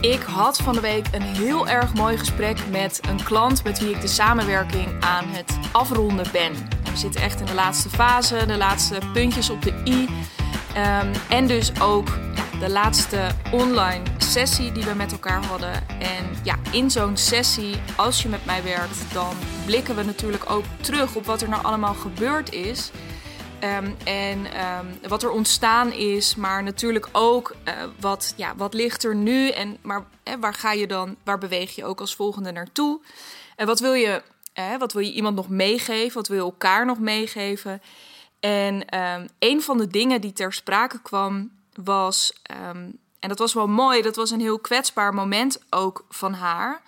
Ik had van de week een heel erg mooi gesprek met een klant met wie ik de samenwerking aan het afronden ben. We zitten echt in de laatste fase, de laatste puntjes op de i. Um, en dus ook de laatste online sessie die we met elkaar hadden. En ja, in zo'n sessie, als je met mij werkt, dan blikken we natuurlijk ook terug op wat er nou allemaal gebeurd is. Um, en um, wat er ontstaan is, maar natuurlijk ook uh, wat, ja, wat ligt er nu en maar hè, waar ga je dan, waar beweeg je ook als volgende naartoe? En wat wil je, hè, wat wil je iemand nog meegeven? Wat wil je elkaar nog meegeven? En um, een van de dingen die ter sprake kwam was, en dat was wel mooi, dat was een heel kwetsbaar moment ook van haar,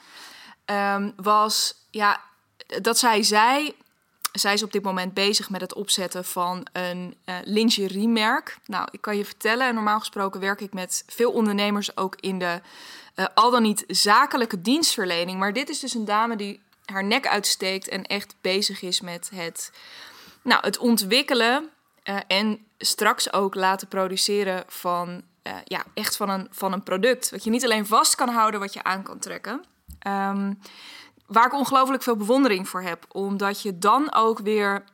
was ja, dat zij zei zij is op dit moment bezig met het opzetten van een uh, lingeriemerk. Nou, ik kan je vertellen, normaal gesproken werk ik met veel ondernemers ook in de uh, al dan niet zakelijke dienstverlening. Maar dit is dus een dame die haar nek uitsteekt en echt bezig is met het, nou, het ontwikkelen uh, en straks ook laten produceren van, ja, echt van een, van een product. Wat je niet alleen vast kan houden, wat je aan kan trekken. Um, waar ik ongelooflijk veel bewondering voor heb. Omdat je dan ook weer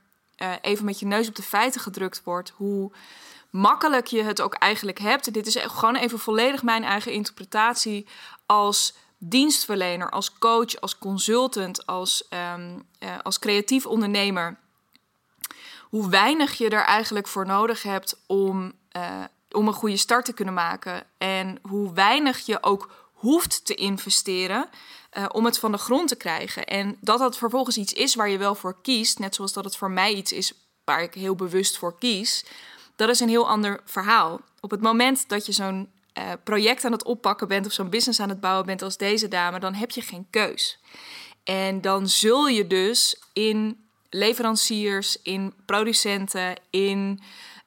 uh, even met je neus op de feiten gedrukt wordt. Hoe makkelijk je het ook eigenlijk hebt. Dit is gewoon even volledig mijn eigen interpretatie als dienstverlener, als coach, als consultant, als, um, uh, als creatief ondernemer. Hoe weinig je er eigenlijk voor nodig hebt om, uh, om een goede start te kunnen maken. En hoe weinig je ook hoeft te investeren uh, om het van de grond te krijgen. En dat dat vervolgens iets is waar je wel voor kiest, net zoals dat het voor mij iets is waar ik heel bewust voor kies, dat is een heel ander verhaal. Op het moment dat je zo'n uh, project aan het oppakken bent of zo'n business aan het bouwen bent als deze dame, dan heb je geen keus. En dan zul je dus in leveranciers, in producenten, in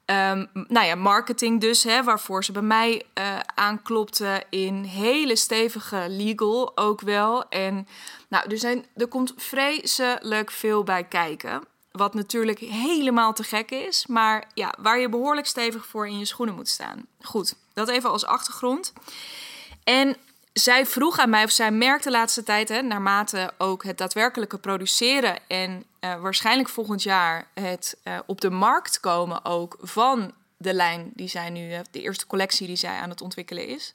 Um, nou ja, marketing dus, hè, waarvoor ze bij mij uh, aanklopte in hele stevige legal ook wel. En nou, er, zijn, er komt vreselijk veel bij kijken. Wat natuurlijk helemaal te gek is, maar ja, waar je behoorlijk stevig voor in je schoenen moet staan. Goed, dat even als achtergrond. En zij vroeg aan mij, of zij merkte de laatste tijd, hè, naarmate ook het daadwerkelijke produceren en uh, waarschijnlijk volgend jaar het uh, op de markt komen ook van de lijn die zij nu, uh, de eerste collectie die zij aan het ontwikkelen is.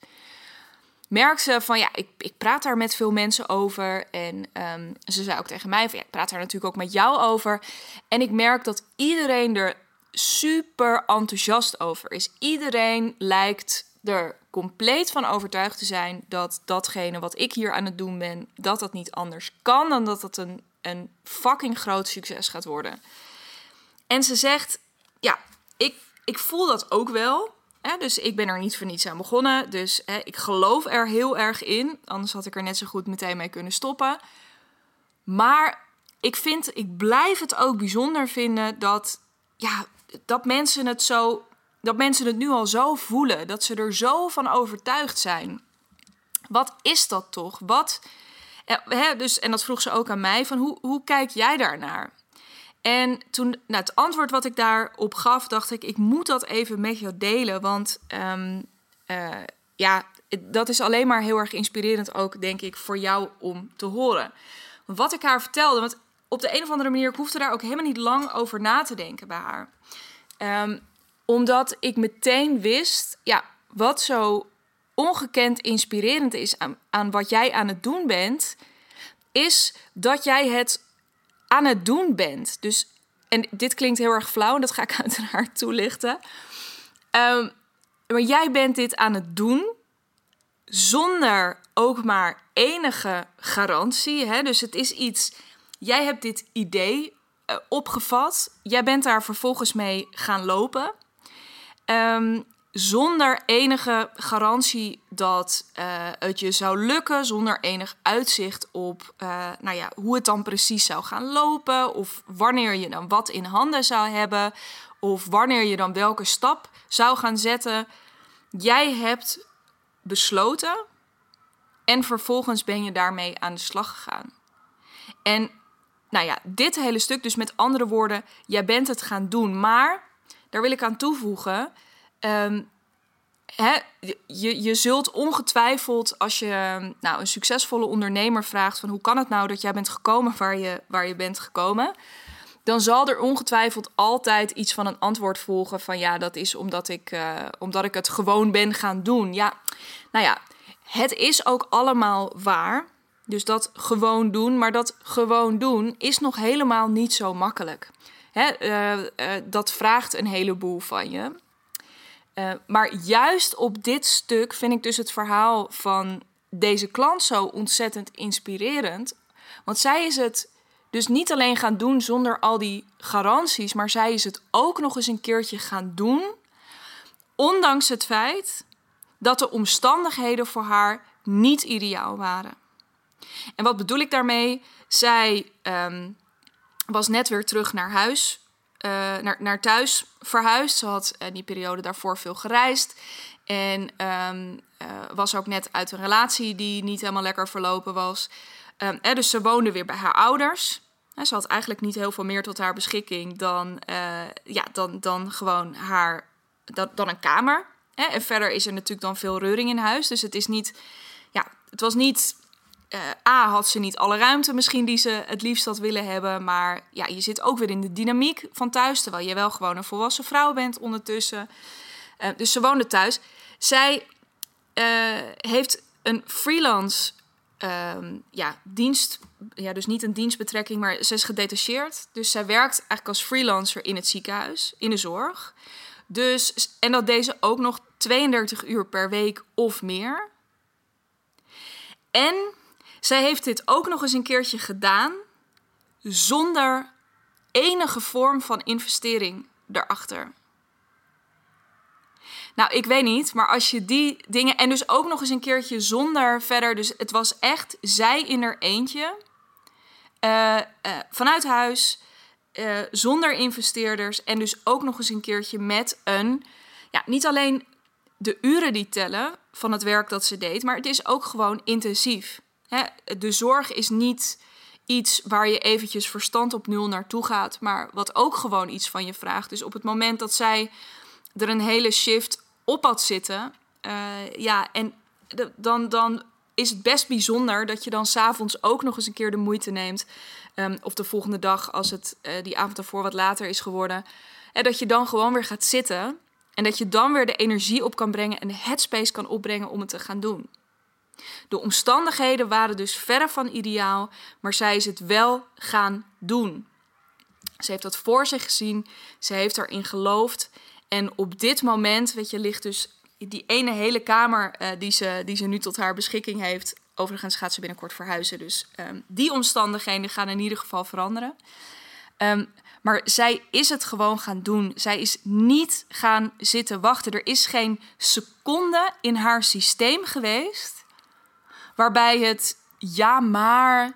Merkt ze van ja, ik, ik praat daar met veel mensen over. En um, ze zei ook tegen mij van ja, ik praat daar natuurlijk ook met jou over. En ik merk dat iedereen er super enthousiast over is. Iedereen lijkt er compleet van overtuigd te zijn dat datgene wat ik hier aan het doen ben, dat dat niet anders kan dan dat het een, een fucking groot succes gaat worden. En ze zegt, ja, ik, ik voel dat ook wel. Hè, dus ik ben er niet voor niets aan begonnen. Dus hè, ik geloof er heel erg in. Anders had ik er net zo goed meteen mee kunnen stoppen. Maar ik vind, ik blijf het ook bijzonder vinden dat, ja, dat mensen het zo dat mensen het nu al zo voelen, dat ze er zo van overtuigd zijn. Wat is dat toch? Wat, hè, dus, en dat vroeg ze ook aan mij, van hoe, hoe kijk jij daarnaar? En toen, nou, het antwoord wat ik daarop gaf, dacht ik, ik moet dat even met jou delen. Want um, uh, ja, dat is alleen maar heel erg inspirerend ook, denk ik, voor jou om te horen. Wat ik haar vertelde, want op de een of andere manier, ik hoefde daar ook helemaal niet lang over na te denken bij haar. Um, omdat ik meteen wist, ja, wat zo ongekend inspirerend is aan, aan wat jij aan het doen bent, is dat jij het aan het doen bent. Dus, en dit klinkt heel erg flauw, en dat ga ik uiteraard toelichten. Um, maar jij bent dit aan het doen zonder ook maar enige garantie. Hè? Dus het is iets, jij hebt dit idee uh, opgevat, jij bent daar vervolgens mee gaan lopen. Um, zonder enige garantie dat uh, het je zou lukken, zonder enig uitzicht op uh, nou ja, hoe het dan precies zou gaan lopen, of wanneer je dan wat in handen zou hebben, of wanneer je dan welke stap zou gaan zetten. Jij hebt besloten en vervolgens ben je daarmee aan de slag gegaan. En nou ja, dit hele stuk, dus met andere woorden, jij bent het gaan doen, maar daar wil ik aan toevoegen. Hè, je, je zult ongetwijfeld, als je nou, een succesvolle ondernemer vraagt: van hoe kan het nou dat jij bent gekomen waar je, waar je bent gekomen? Dan zal er ongetwijfeld altijd iets van een antwoord volgen van ja, dat is omdat ik, uh, omdat ik het gewoon ben gaan doen. Ja, nou ja, het is ook allemaal waar. Dus dat gewoon doen, maar dat gewoon doen is nog helemaal niet zo makkelijk. Uh, uh, dat vraagt een heleboel van je. Uh, maar juist op dit stuk vind ik dus het verhaal van deze klant zo ontzettend inspirerend. Want zij is het dus niet alleen gaan doen zonder al die garanties, maar zij is het ook nog eens een keertje gaan doen. Ondanks het feit dat de omstandigheden voor haar niet ideaal waren. En wat bedoel ik daarmee? Zij um, was net weer terug naar huis, uh, naar, naar thuis verhuisd. Ze had in die periode daarvoor veel gereisd. En um, uh, was ook net uit een relatie die niet helemaal lekker verlopen was. Um, eh, dus ze woonde weer bij haar ouders. Ze had eigenlijk niet heel veel meer tot haar beschikking dan, ja, dan, dan gewoon haar, dan, dan een kamer. En verder is er natuurlijk dan veel reuring in huis. Dus het is niet, ja, het was niet uh, A, had ze niet alle ruimte misschien die ze het liefst had willen hebben. Maar ja, je zit ook weer in de dynamiek van thuis. Terwijl je wel gewoon een volwassen vrouw bent ondertussen. Uh, dus ze woonde thuis. Zij uh, heeft een freelance ja, dienst. Ja, dus niet een dienstbetrekking, maar ze is gedetacheerd. Dus zij werkt eigenlijk als freelancer in het ziekenhuis, in de zorg. Dus, en dat deze ook nog 32 uur per week of meer. En zij heeft dit ook nog eens een keertje gedaan zonder enige vorm van investering erachter. Nou, ik weet niet, maar als je die dingen. En dus ook nog eens een keertje zonder verder. Dus het was echt zij in haar eentje. Uh, uh, vanuit huis. Uh, zonder investeerders. En dus ook nog eens een keertje met een. Ja, niet alleen de uren die tellen van het werk dat ze deed, maar het is ook gewoon intensief. De zorg is niet iets waar je eventjes verstand op nul naartoe gaat, maar wat ook gewoon iets van je vraagt. Dus op het moment dat zij er een hele shift op had zitten, uh, ja, en dan, dan is het best bijzonder dat je dan s'avonds ook nog eens een keer de moeite neemt, um, of de volgende dag als het uh, die avond ervoor wat later is geworden, en dat je dan gewoon weer gaat zitten en dat je dan weer de energie op kan brengen en de headspace kan opbrengen om het te gaan doen. De omstandigheden waren dus verre van ideaal, maar zij is het wel gaan doen. Ze heeft dat voor zich gezien, ze heeft erin geloofd. En op dit moment, weet je, ligt dus die ene hele kamer uh, die, ze, die ze nu tot haar beschikking heeft. Overigens gaat ze binnenkort verhuizen, dus um, die omstandigheden gaan in ieder geval veranderen. Um, maar zij is het gewoon gaan doen. Zij is niet gaan zitten wachten. Er is geen seconde in haar systeem geweest waarbij het ja, maar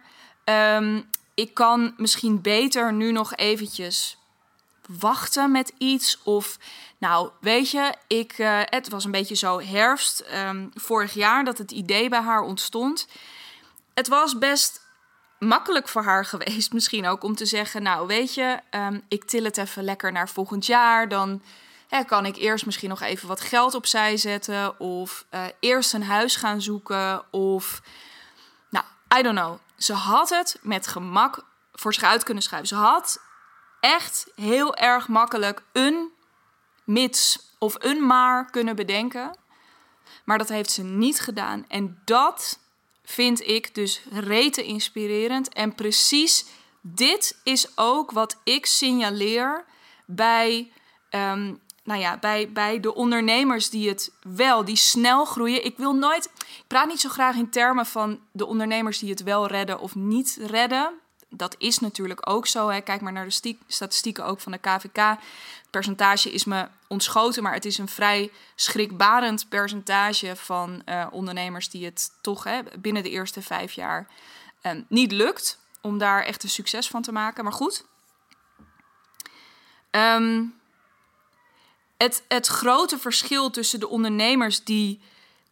um, ik kan misschien beter nu nog eventjes wachten met iets. Of nou, weet je, ik, uh, het was een beetje zo herfst um, vorig jaar dat het idee bij haar ontstond. Het was best makkelijk voor haar geweest, misschien ook om te zeggen: Nou, weet je, um, ik til het even lekker naar volgend jaar. Dan hè, kan ik eerst misschien nog even wat geld opzij zetten. Of uh, eerst een huis gaan zoeken. Of I don't know. Ze had het met gemak voor zich uit kunnen schrijven. Ze had echt heel erg makkelijk een mits of een maar kunnen bedenken. Maar dat heeft ze niet gedaan. En dat vind ik dus rete inspirerend. En precies dit is ook wat ik signaleer bij um, nou ja, bij, bij de ondernemers die het wel, die snel groeien. Ik wil nooit, ik praat niet zo graag in termen van de ondernemers die het wel redden of niet redden. Dat is natuurlijk ook zo. Hè. Kijk maar naar de statistieken ook van de KVK. Het percentage is me ontschoten, maar het is een vrij schrikbarend percentage van uh, ondernemers die het toch hè, binnen de eerste vijf jaar uh, niet lukt om daar echt een succes van te maken. Maar goed. Um, het, het grote verschil tussen de ondernemers die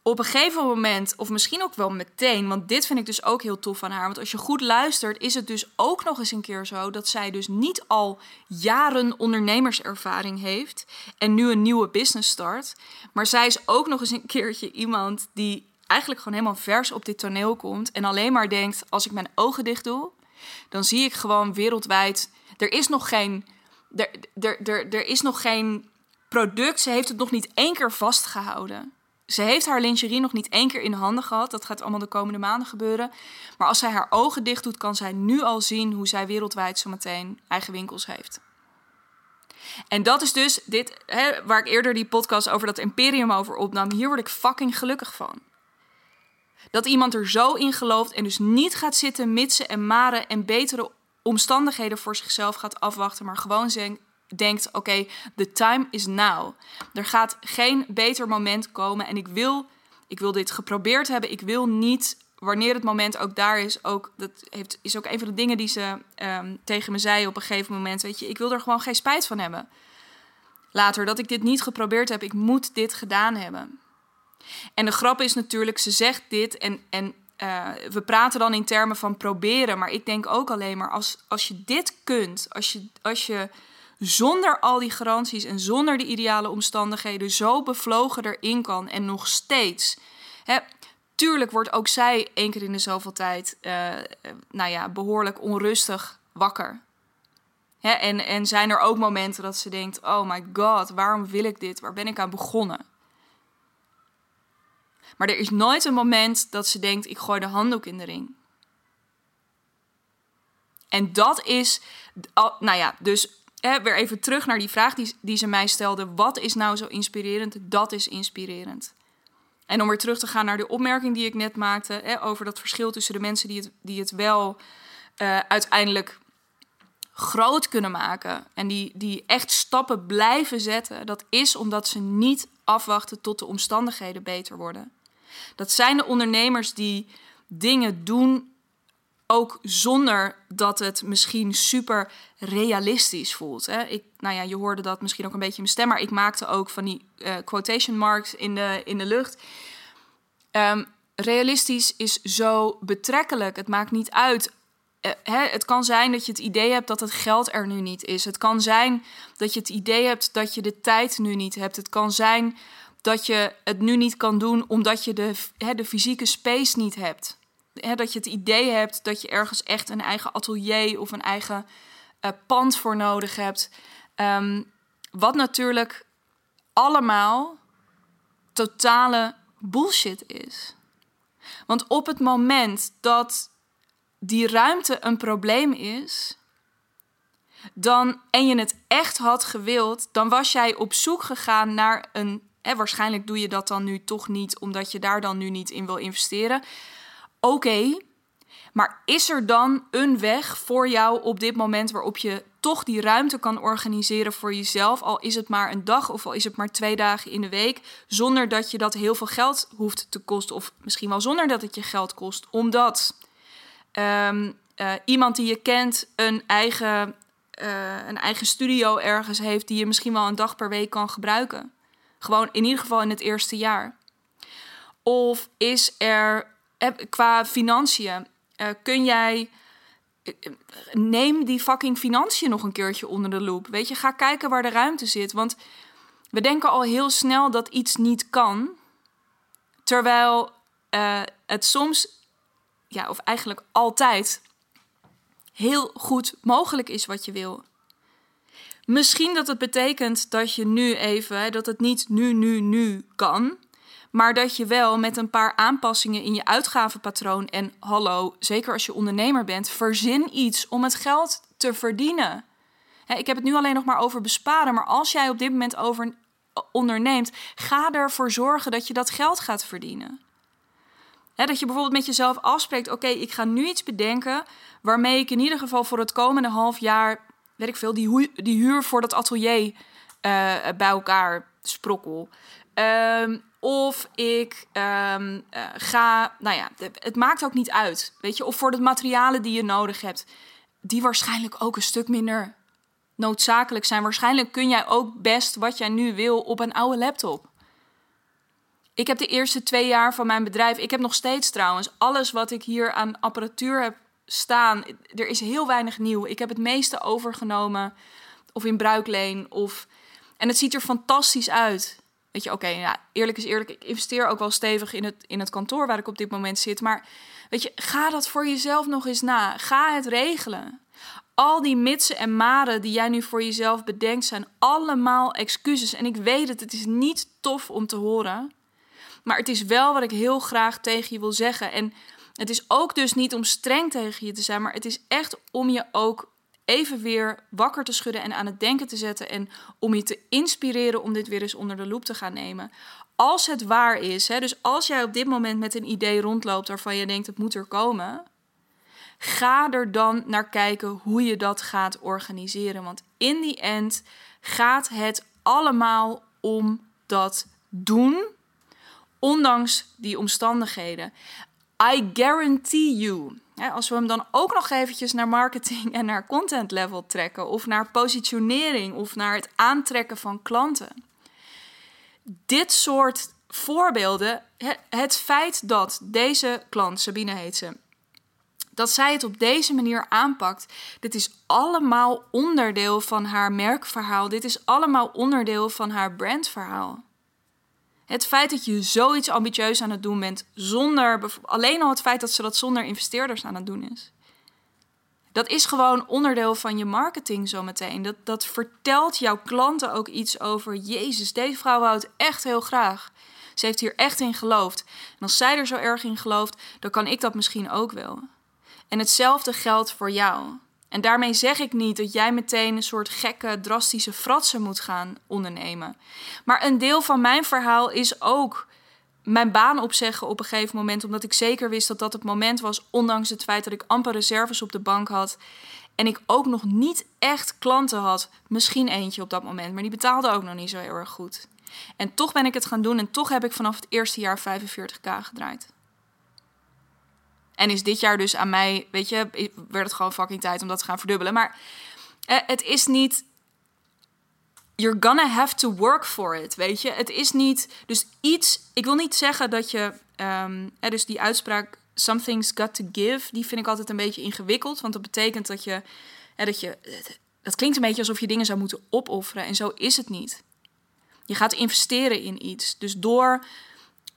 op een gegeven moment, of misschien ook wel meteen, want dit vind ik dus ook heel tof van haar. Want als je goed luistert, is het dus ook nog eens een keer zo dat zij dus niet al jaren ondernemerservaring heeft en nu een nieuwe business start. Maar zij is ook nog eens een keertje iemand die eigenlijk gewoon helemaal vers op dit toneel komt en alleen maar denkt: als ik mijn ogen dicht doe, dan zie ik gewoon wereldwijd. Er is nog geen. Er, er, er, er is nog geen product. Ze heeft het nog niet één keer vastgehouden. Ze heeft haar lingerie nog niet één keer in de handen gehad. Dat gaat allemaal de komende maanden gebeuren. Maar als zij haar ogen dicht doet, kan zij nu al zien hoe zij wereldwijd zometeen eigen winkels heeft. En dat is dus dit, hè, waar ik eerder die podcast over dat imperium over opnam. Hier word ik fucking gelukkig van. Dat iemand er zo in gelooft en dus niet gaat zitten mitsen en maren en betere omstandigheden voor zichzelf gaat afwachten, maar gewoon denkt: oké, the time is now. Er gaat geen beter moment komen en ik wil, ik wil dit geprobeerd hebben. Ik wil niet, wanneer het moment ook daar is, ook dat heeft, is ook een van de dingen die ze ehm, tegen me zei op een gegeven moment. Weet je, ik wil er gewoon geen spijt van hebben. Later dat ik dit niet geprobeerd heb, ik moet dit gedaan hebben. En de grap is natuurlijk, ze zegt dit en, en uh, we praten dan in termen van proberen. Maar ik denk ook alleen maar als, als je dit kunt, als je, als je zonder al die garanties en zonder de ideale omstandigheden zo bevlogen erin kan en nog steeds. Hè, tuurlijk wordt ook zij één keer in de zoveel tijd, uh, nou ja, behoorlijk onrustig wakker. Hè, en, en zijn er ook momenten dat ze denkt: oh my god, waarom wil ik dit? Waar ben ik aan begonnen? Maar er is nooit een moment dat ze denkt: ik gooi de handdoek in de ring. En dat is, nou ja, dus weer even terug naar die vraag die, die ze mij stelde. Wat is nou zo inspirerend? Dat is inspirerend. En om weer terug te gaan naar de opmerking die ik net maakte over dat verschil tussen de mensen die het, die het wel uh, uiteindelijk groot kunnen maken en die, die echt stappen blijven zetten, dat is omdat ze niet afwachten tot de omstandigheden beter worden. Dat zijn de ondernemers die dingen doen ook zonder dat het misschien super realistisch voelt. Hè? Ik, nou ja, je hoorde dat misschien ook een beetje in mijn stem, maar ik maakte ook van die uh, quotation marks in de, in de lucht. Um, realistisch is zo betrekkelijk. Het maakt niet uit. Uh, hè, het kan zijn dat je het idee hebt dat het geld er nu niet is. Het kan zijn dat je het idee hebt dat je de tijd nu niet hebt. Het kan zijn dat je het nu niet kan doen omdat je de, hè, de fysieke space niet hebt. Hè, dat je het idee hebt dat je ergens echt een eigen atelier of een eigen uh, pand voor nodig hebt. Um, wat natuurlijk allemaal totale bullshit is. Want op het moment dat die ruimte een probleem is, dan en je het echt had gewild, dan was jij op zoek gegaan naar een waarschijnlijk doe je dat dan nu toch niet, omdat je daar dan nu niet in wil investeren. Oké, maar is er dan een weg voor jou op dit moment waarop je toch die ruimte kan organiseren voor jezelf? Al is het maar een dag of al is het maar twee dagen in de week, zonder dat je dat heel veel geld hoeft te kosten, of misschien wel zonder dat het je geld kost, omdat um, iemand die je kent een eigen, uh, een eigen studio ergens heeft die je misschien wel een dag per week kan gebruiken. Gewoon in ieder geval in het eerste jaar. Of is er eh, qua financiën, uh, kun jij. Eh, neem die fucking financiën nog een keertje onder de loep. Weet je, ga kijken waar de ruimte zit. Want we denken al heel snel dat iets niet kan. Terwijl uh, het soms, ja, of eigenlijk altijd, heel goed mogelijk is wat je wil. Misschien dat het betekent dat je nu even, dat het niet nu, nu, nu kan. Maar dat je wel met een paar aanpassingen in je uitgavenpatroon en hallo, zeker als je ondernemer bent, verzin iets om het geld te verdienen. ik heb het nu alleen nog maar over besparen, maar als jij op dit moment over onderneemt, ga ervoor zorgen dat je dat geld gaat verdienen. dat je bijvoorbeeld met jezelf afspreekt: oké, ik ga nu iets bedenken waarmee ik in ieder geval voor het komende half jaar weet ik veel, die, die huur voor dat atelier uh, bij elkaar sprokkel. Um, of ik um, uh, ga, nou ja, het maakt ook niet uit. Weet je, of voor de materialen die je nodig hebt, die waarschijnlijk ook een stuk minder noodzakelijk zijn. Waarschijnlijk kun jij ook best wat jij nu wil op een oude laptop. Ik heb de eerste twee jaar van mijn bedrijf, ik heb nog steeds trouwens alles wat ik hier aan apparatuur heb staan. Er is heel weinig nieuw. Ik heb het meeste overgenomen of in bruikleen of en het ziet er fantastisch uit. Weet je, oké, ja, eerlijk is eerlijk. Ik investeer ook wel stevig in het, in het kantoor waar ik op dit moment zit. Maar weet je, ga dat voor jezelf nog eens na. Ga het regelen. Al die mitsen en maren die jij nu voor jezelf bedenkt, zijn allemaal excuses. En ik weet het, het is niet tof om te horen. Maar het is wel wat ik heel graag tegen je wil zeggen. En het is ook dus niet om streng tegen je te zijn, maar het is echt om je ook even weer wakker te schudden en aan het denken te zetten. En om je te inspireren om dit weer eens onder de loep te gaan nemen. Als het waar is, hè, dus als jij op dit moment met een idee rondloopt waarvan je denkt het moet er komen. Ga er dan naar kijken hoe je dat gaat organiseren. Want in die end gaat het allemaal om dat doen, ondanks die omstandigheden. I guarantee you. als we hem dan ook nog eventjes naar marketing en naar content level trekken, of naar positionering, of naar het aantrekken van klanten. Dit soort voorbeelden, het feit dat deze klant, Sabine heet ze, dat zij het op deze manier aanpakt, dit is allemaal onderdeel van haar merkverhaal. Dit is allemaal onderdeel van haar brandverhaal. Het feit dat je zoiets ambitieus aan het doen bent, zonder alleen al het feit dat ze dat zonder investeerders aan het doen is. Dat is gewoon onderdeel van je marketing zometeen. Dat, dat vertelt jouw klanten ook iets over. Jezus, deze vrouw houdt echt heel graag. Ze heeft hier echt in geloofd. En als zij er zo erg in gelooft, dan kan ik dat misschien ook wel. En hetzelfde geldt voor jou. En daarmee zeg ik niet dat jij meteen een soort gekke, drastische fratsen moet gaan ondernemen. Maar een deel van mijn verhaal is ook mijn baan opzeggen op een gegeven moment, omdat ik zeker wist dat dat het moment was, ondanks het feit dat ik amper reserves op de bank had. En ik ook nog niet echt klanten had. Misschien eentje op dat moment, maar die betaalde ook nog niet zo heel erg goed. En toch ben ik het gaan doen en toch heb ik vanaf het eerste jaar 45k gedraaid. En is dit jaar dus aan mij, weet je, werd het gewoon fucking tijd om dat te gaan verdubbelen. Maar eh, het is niet. You're gonna have to work for it, weet je. Het is niet. Dus iets. Ik wil niet zeggen dat je. Um, dus die uitspraak. Something's got to give. Die vind ik altijd een beetje ingewikkeld. Want dat betekent dat je. dat je. Dat klinkt een beetje alsof je dingen zou moeten opofferen. En zo is het niet. Je gaat investeren in iets. Dus door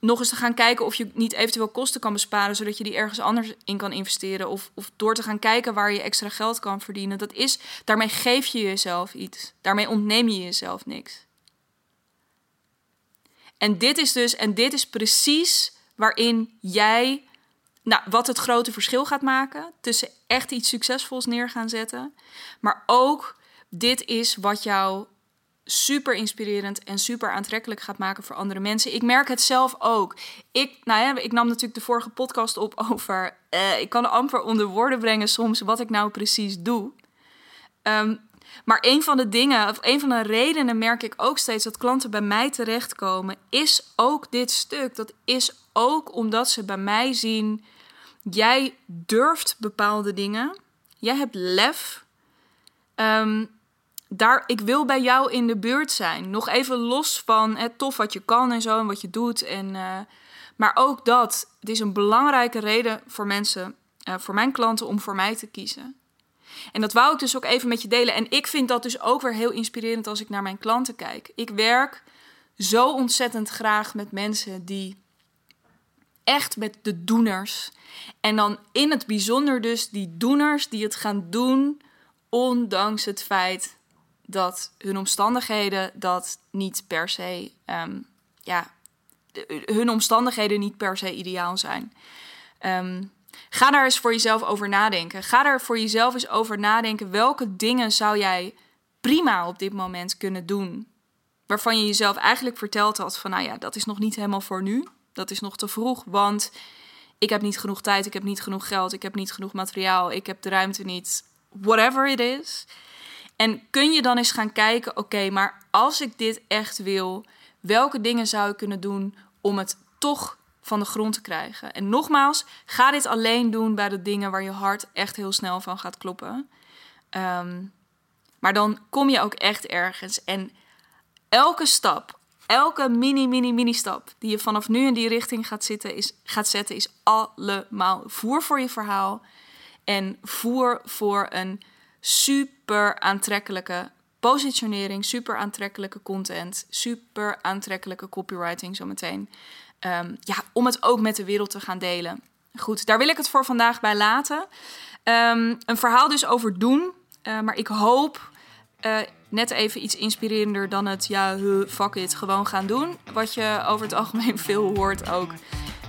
nog eens te gaan kijken of je niet eventueel kosten kan besparen, zodat je die ergens anders in kan investeren. Of, of door te gaan kijken waar je extra geld kan verdienen. Dat is, daarmee geef je jezelf iets. Daarmee ontneem je jezelf niks. En dit is dus, en dit is precies waarin jij, nou, wat het grote verschil gaat maken tussen echt iets succesvols neer gaan zetten, maar ook dit is wat jou super inspirerend en super aantrekkelijk gaat maken voor andere mensen. Ik merk het zelf ook. Ik, nou ja, ik nam natuurlijk de vorige podcast op over. Uh, ik kan amper onder woorden brengen soms wat ik nou precies doe. Um, maar een van de dingen, of een van de redenen merk ik ook steeds dat klanten bij mij terechtkomen, is ook dit stuk. Dat is ook omdat ze bij mij zien: jij durft bepaalde dingen, jij hebt lef. Um, daar, ik wil bij jou in de buurt zijn. Nog even los van het tof wat je kan en zo en wat je doet. En, uh, maar ook dat, het is een belangrijke reden voor mensen, uh, voor mijn klanten, om voor mij te kiezen. En dat wou ik dus ook even met je delen. En ik vind dat dus ook weer heel inspirerend als ik naar mijn klanten kijk. Ik werk zo ontzettend graag met mensen die echt met de doeners. En dan in het bijzonder dus die doeners die het gaan doen, ondanks het feit dat hun omstandigheden dat niet per se, um, ja, hun omstandigheden niet per se ideaal zijn. Um, ga daar eens voor jezelf over nadenken. Ga daar voor jezelf eens over nadenken. Welke dingen zou jij prima op dit moment kunnen doen? Waarvan je jezelf eigenlijk verteld had van, nou ja, dat is nog niet helemaal voor nu. Dat is nog te vroeg, want ik heb niet genoeg tijd, ik heb niet genoeg geld, ik heb niet genoeg materiaal, ik heb de ruimte niet. Whatever it is. En kun je dan eens gaan kijken, oké, maar als ik dit echt wil, welke dingen zou ik kunnen doen om het toch van de grond te krijgen? En nogmaals, ga dit alleen doen bij de dingen waar je hart echt heel snel van gaat kloppen. Ehm, maar dan kom je ook echt ergens. En elke stap, elke mini, mini, mini stap die je vanaf nu in die richting gaat, zitten, is, gaat zetten, is allemaal voer voor je verhaal. En voer voor een super aantrekkelijke positionering, super aantrekkelijke content, super aantrekkelijke copywriting zometeen. Um, ja, om het ook met de wereld te gaan delen. Goed, daar wil ik het voor vandaag bij laten. Um, een verhaal dus over doen. Uh, maar ik hoop uh, net even iets inspirerender dan het ja, fuck it, gewoon gaan doen. Wat je over het algemeen veel hoort ook.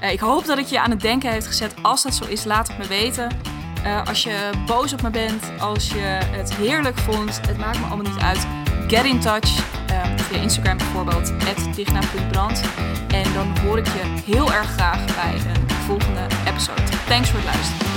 Uh, ik hoop dat het je aan het denken heeft gezet. Als dat zo is, laat het me weten. Uh, als je boos op me bent, als je het heerlijk vond, het maakt me allemaal niet uit. Get in touch. Uh, via Instagram bijvoorbeeld, digna.brand. En dan hoor ik je heel erg graag bij een volgende episode. Thanks voor het luisteren.